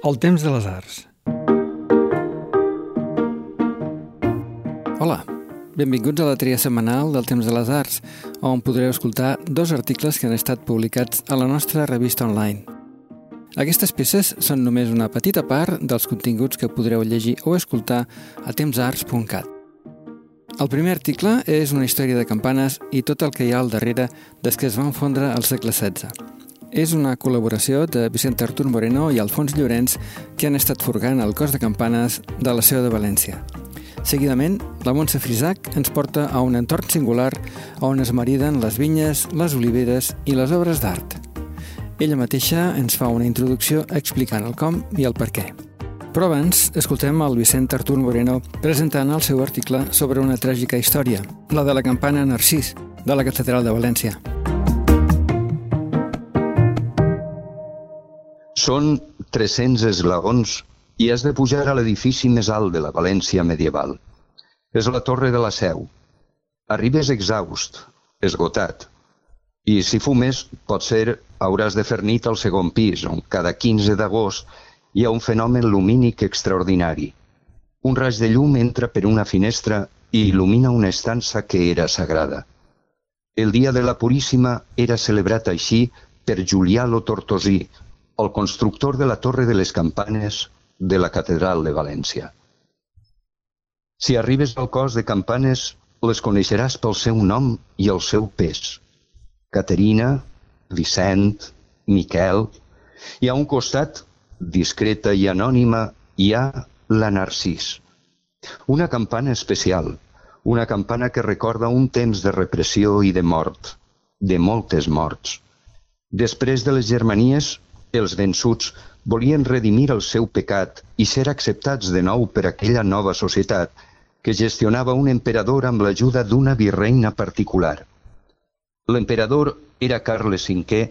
El temps de les arts. Hola, benvinguts a la tria setmanal del Temps de les Arts, on podreu escoltar dos articles que han estat publicats a la nostra revista online. Aquestes peces són només una petita part dels continguts que podreu llegir o escoltar a tempsarts.cat. El primer article és una història de campanes i tot el que hi ha al darrere des que es van fondre al segle XVI. És una col·laboració de Vicent Artur Moreno i Alfons Llorenç que han estat forgant el cos de campanes de la seu de València. Seguidament, la Montse Frisac ens porta a un entorn singular on es mariden les vinyes, les oliveres i les obres d'art. Ella mateixa ens fa una introducció explicant el com i el per què. Però abans, escoltem el Vicent Artur Moreno presentant el seu article sobre una tràgica història, la de la campana Narcís, de la Catedral de València. Són 300 esglaons i has de pujar a l'edifici més alt de la València medieval. És la Torre de la Seu. Arribes exhaust, esgotat. I si fumes, potser hauràs de fer nit al segon pis, on cada 15 d'agost hi ha un fenomen lumínic extraordinari. Un raig de llum entra per una finestra i il·lumina una estança que era sagrada. El dia de la Puríssima era celebrat així per Julià lo Tortosí, el constructor de la Torre de les Campanes de la Catedral de València. Si arribes al cos de campanes, les coneixeràs pel seu nom i el seu pes. Caterina, Vicent, Miquel... I a un costat, discreta i anònima, hi ha la Narcís. Una campana especial, una campana que recorda un temps de repressió i de mort, de moltes morts. Després de les germanies, els vençuts volien redimir el seu pecat i ser acceptats de nou per aquella nova societat que gestionava un emperador amb l'ajuda d'una virreina particular. L'emperador era Carles V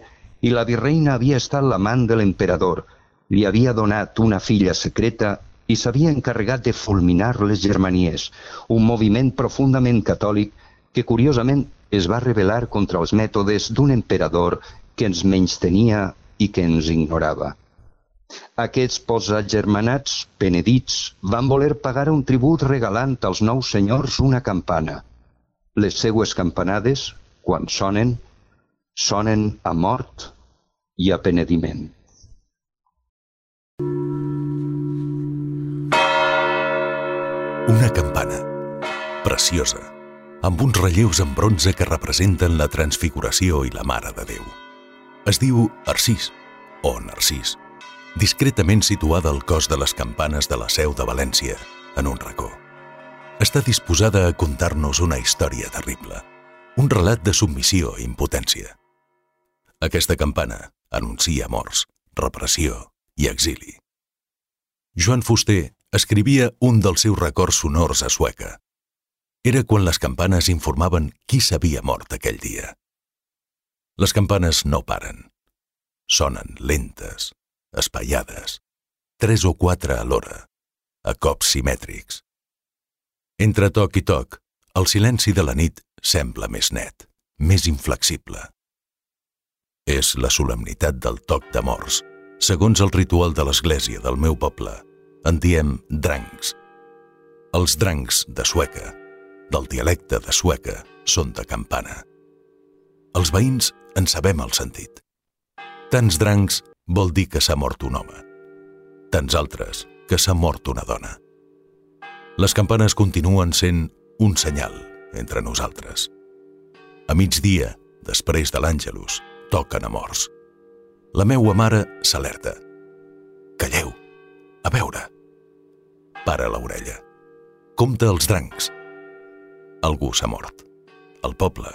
i la virreina havia estat l'amant de l'emperador, li havia donat una filla secreta i s'havia encarregat de fulminar les germanies, un moviment profundament catòlic que curiosament es va rebel·lar contra els mètodes d'un emperador que ens menystenia i que ens ignorava. Aquests posats germanats, penedits, van voler pagar un tribut regalant als nous senyors una campana. Les seues campanades, quan sonen, sonen a mort i a penediment. Una campana, preciosa, amb uns relleus en bronze que representen la transfiguració i la Mare de Déu. Es diu Arcís, o Narcís, discretament situada al cos de les campanes de la seu de València, en un racó. Està disposada a contar-nos una història terrible, un relat de submissió i impotència. Aquesta campana anuncia morts, repressió i exili. Joan Fuster escrivia un dels seus records sonors a Sueca. Era quan les campanes informaven qui s'havia mort aquell dia. Les campanes no paren. Sonen lentes, espaiades, tres o quatre a l'hora, a cops simètrics. Entre toc i toc, el silenci de la nit sembla més net, més inflexible. És la solemnitat del toc de morts, segons el ritual de l'església del meu poble. En diem drancs. Els drancs de Sueca, del dialecte de Sueca, són de campana. Els veïns en sabem el sentit. Tants drancs vol dir que s'ha mort un home. Tants altres que s'ha mort una dona. Les campanes continuen sent un senyal entre nosaltres. A migdia, després de l'Àngelus, toquen a morts. La meua mare s'alerta. Calleu, a veure. Para l'orella. Compte els drancs. Algú s'ha mort. El poble,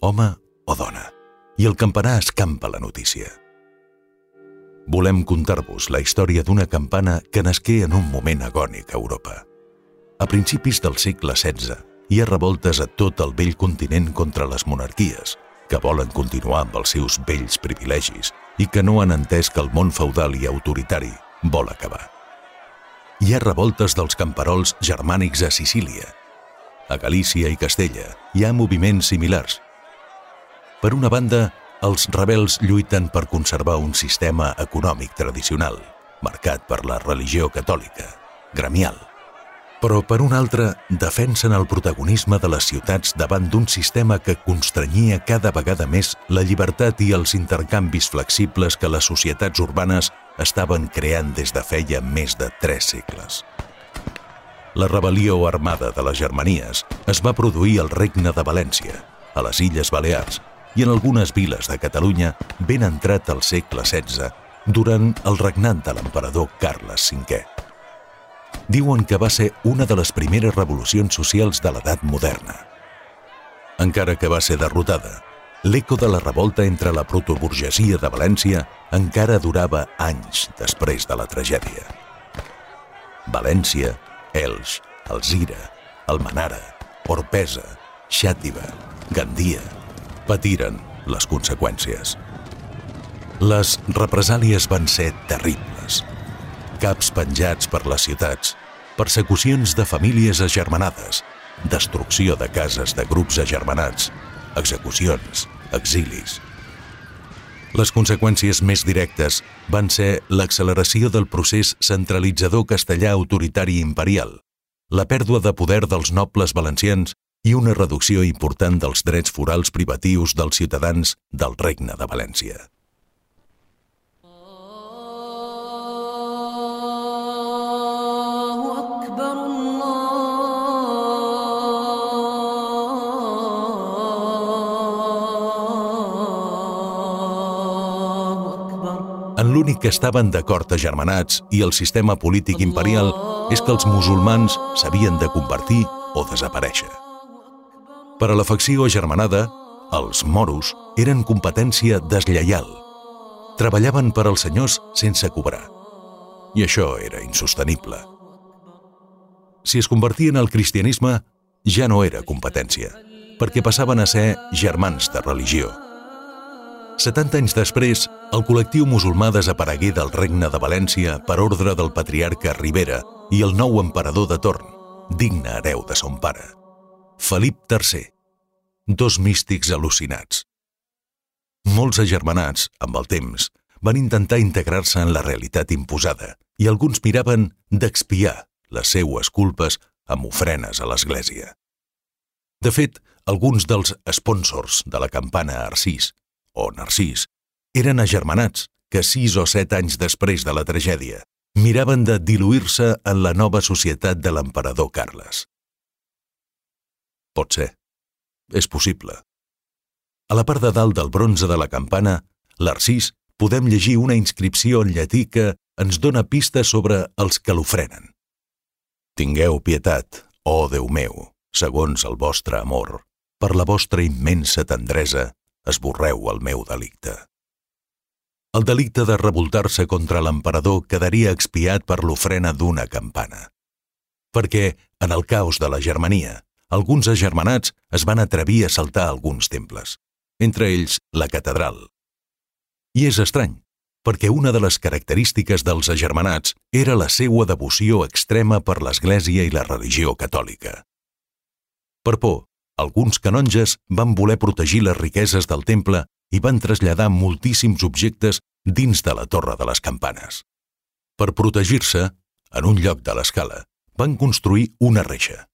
home o dona. I el campanar escampa la notícia. Volem contar-vos la història d'una campana que nasqué en un moment agònic a Europa. A principis del segle XVI hi ha revoltes a tot el vell continent contra les monarquies, que volen continuar amb els seus vells privilegis i que no han entès que el món feudal i autoritari vol acabar. Hi ha revoltes dels camperols germànics a Sicília. A Galícia i Castella hi ha moviments similars. Per una banda, els rebels lluiten per conservar un sistema econòmic tradicional, marcat per la religió catòlica, gremial. Però, per un altre, defensen el protagonisme de les ciutats davant d'un sistema que constrenyia cada vegada més la llibertat i els intercanvis flexibles que les societats urbanes estaven creant des de feia més de tres segles. La rebel·lió armada de les Germanies es va produir al Regne de València, a les Illes Balears i en algunes viles de Catalunya ben entrat al segle XVI durant el regnat de l'emperador Carles V. Diuen que va ser una de les primeres revolucions socials de l'edat moderna. Encara que va ser derrotada, l'eco de la revolta entre la protoburgesia de València encara durava anys després de la tragèdia. València, Elx, Alzira, Almanara, Orpesa, Xàtiva, Gandia, patiren les conseqüències. Les represàlies van ser terribles. Caps penjats per les ciutats, persecucions de famílies agermanades, destrucció de cases de grups agermanats, execucions, exilis. Les conseqüències més directes van ser l'acceleració del procés centralitzador castellà autoritari imperial, la pèrdua de poder dels nobles valencians i una reducció important dels drets forals privatius dels ciutadans del Regne de València. En l'únic que estaven d'acord agermanats i el sistema polític imperial és que els musulmans s'havien de convertir o desaparèixer. Per a la facció agermanada, els moros eren competència deslleial. Treballaven per als senyors sense cobrar. I això era insostenible. Si es convertien al cristianisme, ja no era competència, perquè passaven a ser germans de religió. 70 anys després, el col·lectiu musulmà desaparegué del regne de València per ordre del patriarca Rivera i el nou emperador de torn, digne hereu de son pare. Felip III, dos místics al·lucinats. Molts agermanats, amb el temps, van intentar integrar-se en la realitat imposada i alguns miraven d'expiar les seues culpes amb ofrenes a l'Església. De fet, alguns dels sponsors de la campana Arcís, o Narcís, eren agermanats que sis o set anys després de la tragèdia miraven de diluir-se en la nova societat de l'emperador Carles. Pot ser. És possible. A la part de dalt del bronze de la campana, l'Arcís, podem llegir una inscripció en llatí que ens dona pistes sobre els que l'ofrenen. Tingueu pietat, ó oh Déu meu, segons el vostre amor, per la vostra immensa tendresa, esborreu el meu delicte. El delicte de revoltar-se contra l'emperador quedaria expiat per l'ofrena d'una campana. Perquè, en el caos de la Germania, alguns agermanats es van atrevir a saltar alguns temples, entre ells la catedral. I és estrany, perquè una de les característiques dels agermanats era la seua devoció extrema per l'Església i la religió catòlica. Per por, alguns canonges van voler protegir les riqueses del temple i van traslladar moltíssims objectes dins de la torre de les campanes. Per protegir-se, en un lloc de l'escala, van construir una reixa.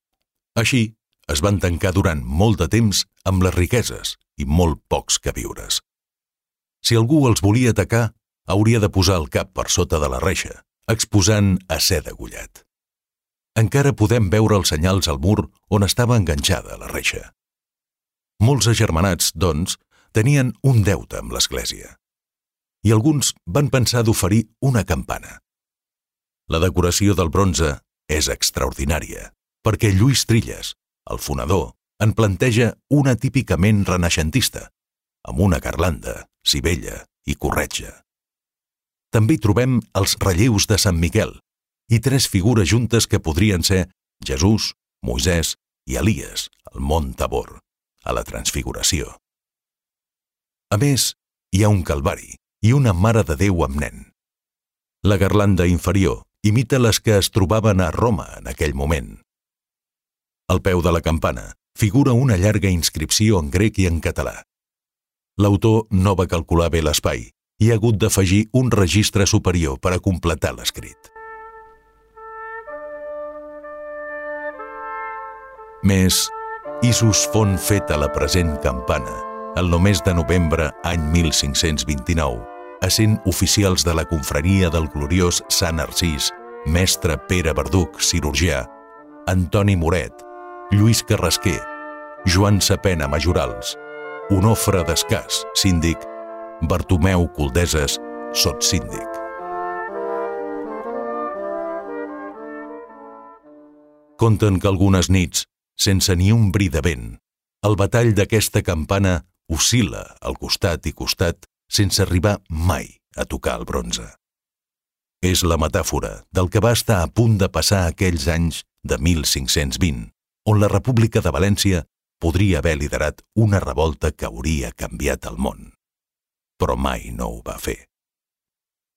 Així, es van tancar durant molt de temps amb les riqueses i molt pocs viures. Si algú els volia atacar, hauria de posar el cap per sota de la reixa, exposant a ser degullat. Encara podem veure els senyals al mur on estava enganxada la reixa. Molts agermanats, doncs, tenien un deute amb l'Església. I alguns van pensar d'oferir una campana. La decoració del bronze és extraordinària, perquè Lluís Trilles, el fonador, en planteja una típicament renaixentista, amb una garlanda, cibella i corretja. També hi trobem els relleus de Sant Miquel i tres figures juntes que podrien ser Jesús, Moisès i Elies al mont Tabor, a la Transfiguració. A més, hi ha un calvari i una Mare de Déu amb nen. La garlanda inferior imita les que es trobaven a Roma en aquell moment, al peu de la campana figura una llarga inscripció en grec i en català. L'autor no va calcular bé l'espai i ha hagut d'afegir un registre superior per a completar l'escrit. Més Isus fon feta la present campana, el només de novembre any 1529, essent oficials de la confraria del gloriós Sant Narcís, mestre Pere Verduc, cirurgià, Antoni Moret, Lluís Carrasquer, Joan Sapena Majorals, Onofre Descàs, síndic, Bartomeu Coldeses, síndic. Conten que algunes nits, sense ni un bri de vent, el batall d'aquesta campana oscil·la al costat i costat sense arribar mai a tocar el bronze. És la metàfora del que va estar a punt de passar aquells anys de 1520, on la República de València podria haver liderat una revolta que hauria canviat el món. Però mai no ho va fer.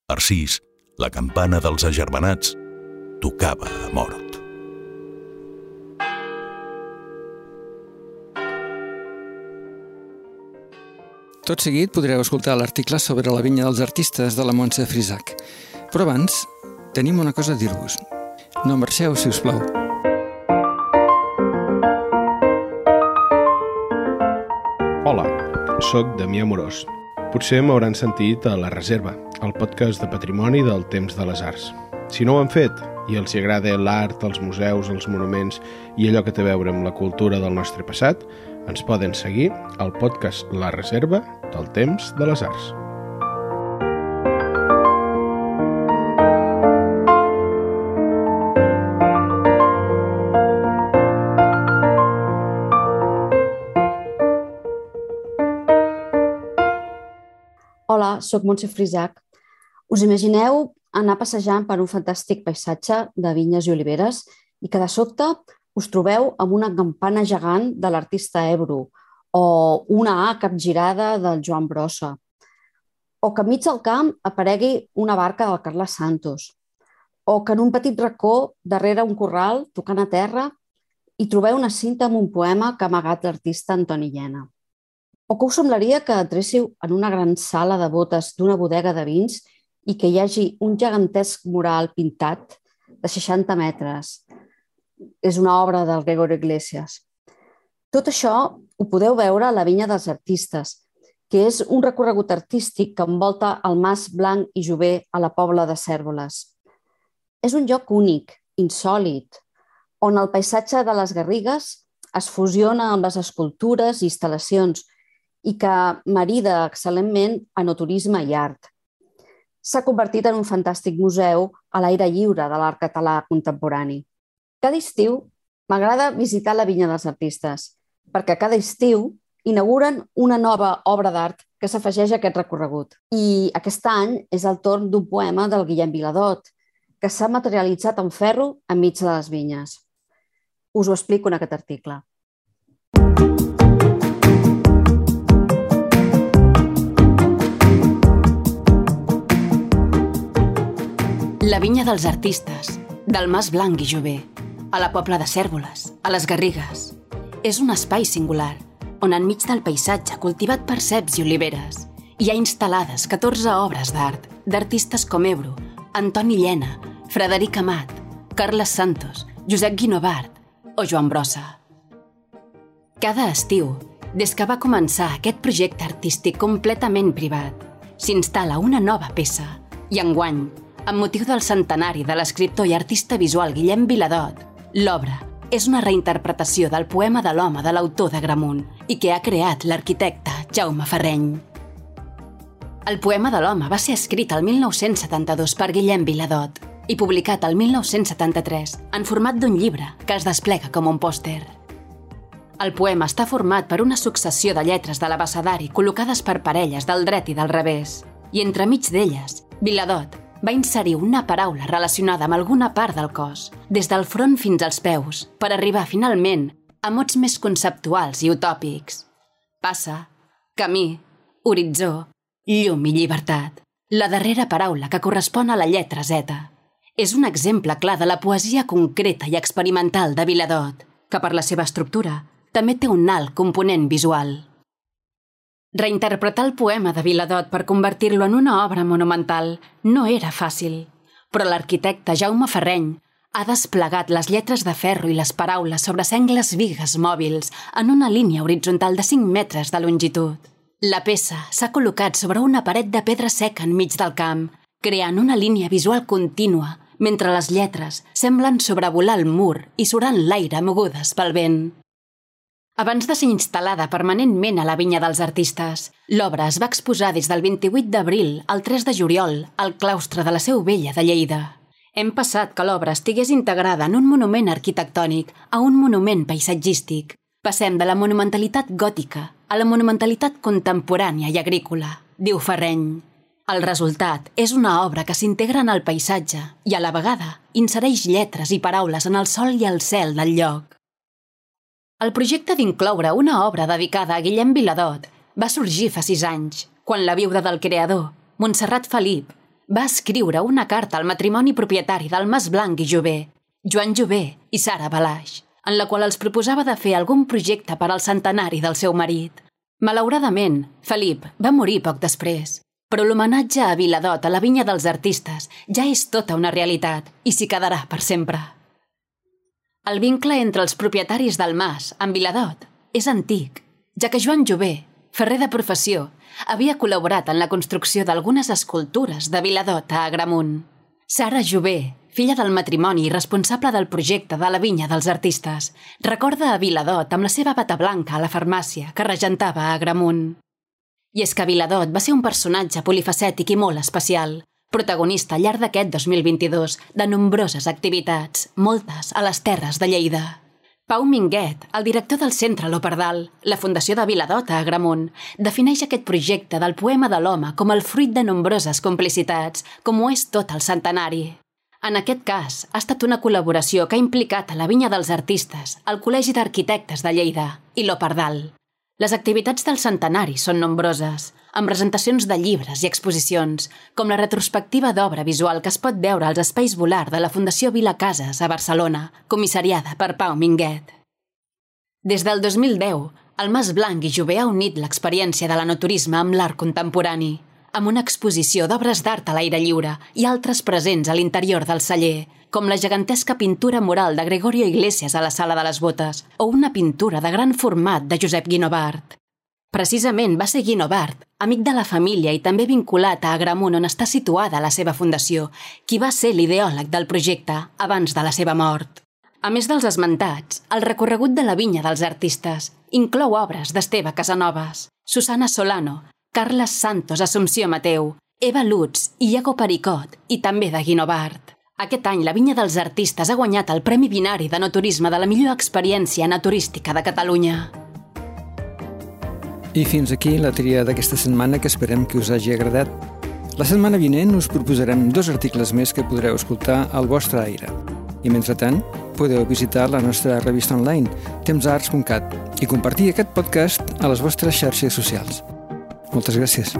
Arcís, la campana dels agermanats, tocava a mort. Tot seguit podreu escoltar l'article sobre la vinya dels artistes de la Montse Frisac. Però abans, tenim una cosa a dir-vos. No marxeu, si us plau. Sóc Damià Morós. Potser m'hauran sentit a La Reserva, el podcast de patrimoni del temps de les arts. Si no ho han fet i els agrada l'art, els museus, els monuments i allò que té a veure amb la cultura del nostre passat, ens poden seguir al podcast La Reserva del Temps de les Arts. Sóc Montse Frisac. Us imagineu anar passejant per un fantàstic paisatge de vinyes i oliveres i que de sobte us trobeu amb una campana gegant de l'artista Ebro o una A capgirada del Joan Brossa o que enmig del camp aparegui una barca del Carles Santos o que en un petit racó darrere un corral, tocant a terra, hi trobeu una cinta amb un poema que ha amagat l'artista Antoni Llena. O que us semblaria que entréssiu en una gran sala de botes d'una bodega de vins i que hi hagi un gegantesc mural pintat de 60 metres, és una obra del Gregor Iglesias. Tot això ho podeu veure a la Vinya dels Artistes, que és un recorregut artístic que envolta el Mas Blanc i Jové a la Pobla de Cèrvoles. És un lloc únic, insòlid, on el paisatge de les Garrigues es fusiona amb les escultures i instal·lacions i que marida excel·lentment enoturisme i art. S'ha convertit en un fantàstic museu a l'aire lliure de l'art català contemporani. Cada estiu m'agrada visitar la vinya dels artistes, perquè cada estiu inauguren una nova obra d'art que s'afegeix a aquest recorregut. I aquest any és el torn d'un poema del Guillem Viladot, que s'ha materialitzat en ferro enmig de les vinyes. Us ho explico en aquest article. La vinya dels artistes, del Mas Blanc i Jové, a la Pobla de Cèrvoles, a les Garrigues. És un espai singular, on enmig del paisatge cultivat per ceps i oliveres hi ha instal·lades 14 obres d'art d'artistes com Ebro, Antoni Llena, Frederic Amat, Carles Santos, Josep Guinovart o Joan Brossa. Cada estiu, des que va començar aquest projecte artístic completament privat, s'instal·la una nova peça i enguany, amb motiu del centenari de l'escriptor i artista visual Guillem Viladot, L'obra és una reinterpretació del poema de l'home de l'autor de Gramunt i que ha creat l'arquitecte Jaume Ferreny. El poema de l'home va ser escrit el 1972 per Guillem Viladot i publicat el 1973 en format d'un llibre que es desplega com un pòster. El poema està format per una successió de lletres de l'abecedari col·locades per parelles del dret i del revés, i entremig d'elles, Viladot va inserir una paraula relacionada amb alguna part del cos, des del front fins als peus, per arribar finalment a mots més conceptuals i utòpics. Passa, camí, horitzó, llum i llibertat. La darrera paraula que correspon a la lletra Z. És un exemple clar de la poesia concreta i experimental de Viladot, que per la seva estructura també té un alt component visual. Reinterpretar el poema de Viladot per convertir-lo en una obra monumental no era fàcil, però l'arquitecte Jaume Ferreny ha desplegat les lletres de ferro i les paraules sobre sengles vigues mòbils en una línia horitzontal de 5 metres de longitud. La peça s'ha col·locat sobre una paret de pedra seca enmig del camp, creant una línia visual contínua, mentre les lletres semblen sobrevolar el mur i surant l'aire mogudes pel vent. Abans de ser instal·lada permanentment a la vinya dels artistes, l'obra es va exposar des del 28 d'abril al 3 de juliol al claustre de la Seu Vella de Lleida. Hem passat que l'obra estigués integrada en un monument arquitectònic a un monument paisatgístic. Passem de la monumentalitat gòtica a la monumentalitat contemporània i agrícola, diu Ferreny. El resultat és una obra que s'integra en el paisatge i, a la vegada, insereix lletres i paraules en el sol i el cel del lloc. El projecte d'incloure una obra dedicada a Guillem Viladot va sorgir fa sis anys, quan la viuda del creador, Montserrat Felip, va escriure una carta al matrimoni propietari del Mas Blanc i Jové, Joan Jové i Sara Balaix, en la qual els proposava de fer algun projecte per al centenari del seu marit. Malauradament, Felip va morir poc després, però l'homenatge a Viladot a la vinya dels artistes ja és tota una realitat i s'hi quedarà per sempre. El vincle entre els propietaris del mas amb Viladot és antic, ja que Joan Jové, ferrer de professió, havia col·laborat en la construcció d'algunes escultures de Viladot a Agramunt. Sara Jové, filla del matrimoni i responsable del projecte de la vinya dels artistes, recorda a Viladot amb la seva bata blanca a la farmàcia que regentava a Agramunt. I és que Viladot va ser un personatge polifacètic i molt especial, protagonista al llarg d'aquest 2022 de nombroses activitats, moltes a les terres de Lleida. Pau Minguet, el director del Centre Lopardal, la Fundació de Viladota a Gramunt, defineix aquest projecte del poema de l'home com el fruit de nombroses complicitats, com ho és tot el centenari. En aquest cas, ha estat una col·laboració que ha implicat a la Vinya dels Artistes, el Col·legi d'Arquitectes de Lleida i l'Opardal. Les activitats del centenari són nombroses, amb presentacions de llibres i exposicions, com la retrospectiva d'obra visual que es pot veure als espais volar de la Fundació Vila Cases a Barcelona, comissariada per Pau Minguet. Des del 2010, el Mas Blanc i Jové ha unit l'experiència de l'anoturisme amb l'art contemporani, amb una exposició d'obres d'art a l'aire lliure i altres presents a l'interior del celler, com la gegantesca pintura mural de Gregorio Iglesias a la Sala de les Botes o una pintura de gran format de Josep Guinovart. Precisament va ser Guinovart, amic de la família i també vinculat a Agramunt on està situada la seva fundació, qui va ser l'ideòleg del projecte abans de la seva mort. A més dels esmentats, el recorregut de la vinya dels artistes inclou obres d'Esteve Casanovas, Susana Solano, Carles Santos Assumpció Mateu, Eva Lutz i Iago Pericot i també de Guinovart. Aquest any la Vinya dels Artistes ha guanyat el Premi Binari de No Turisme de la millor experiència naturística de Catalunya. I fins aquí la tria d'aquesta setmana que esperem que us hagi agradat. La setmana vinent us proposarem dos articles més que podreu escoltar al vostre aire. I mentrestant, podeu visitar la nostra revista online, temsarts.cat, i compartir aquest podcast a les vostres xarxes socials. Moltes gràcies.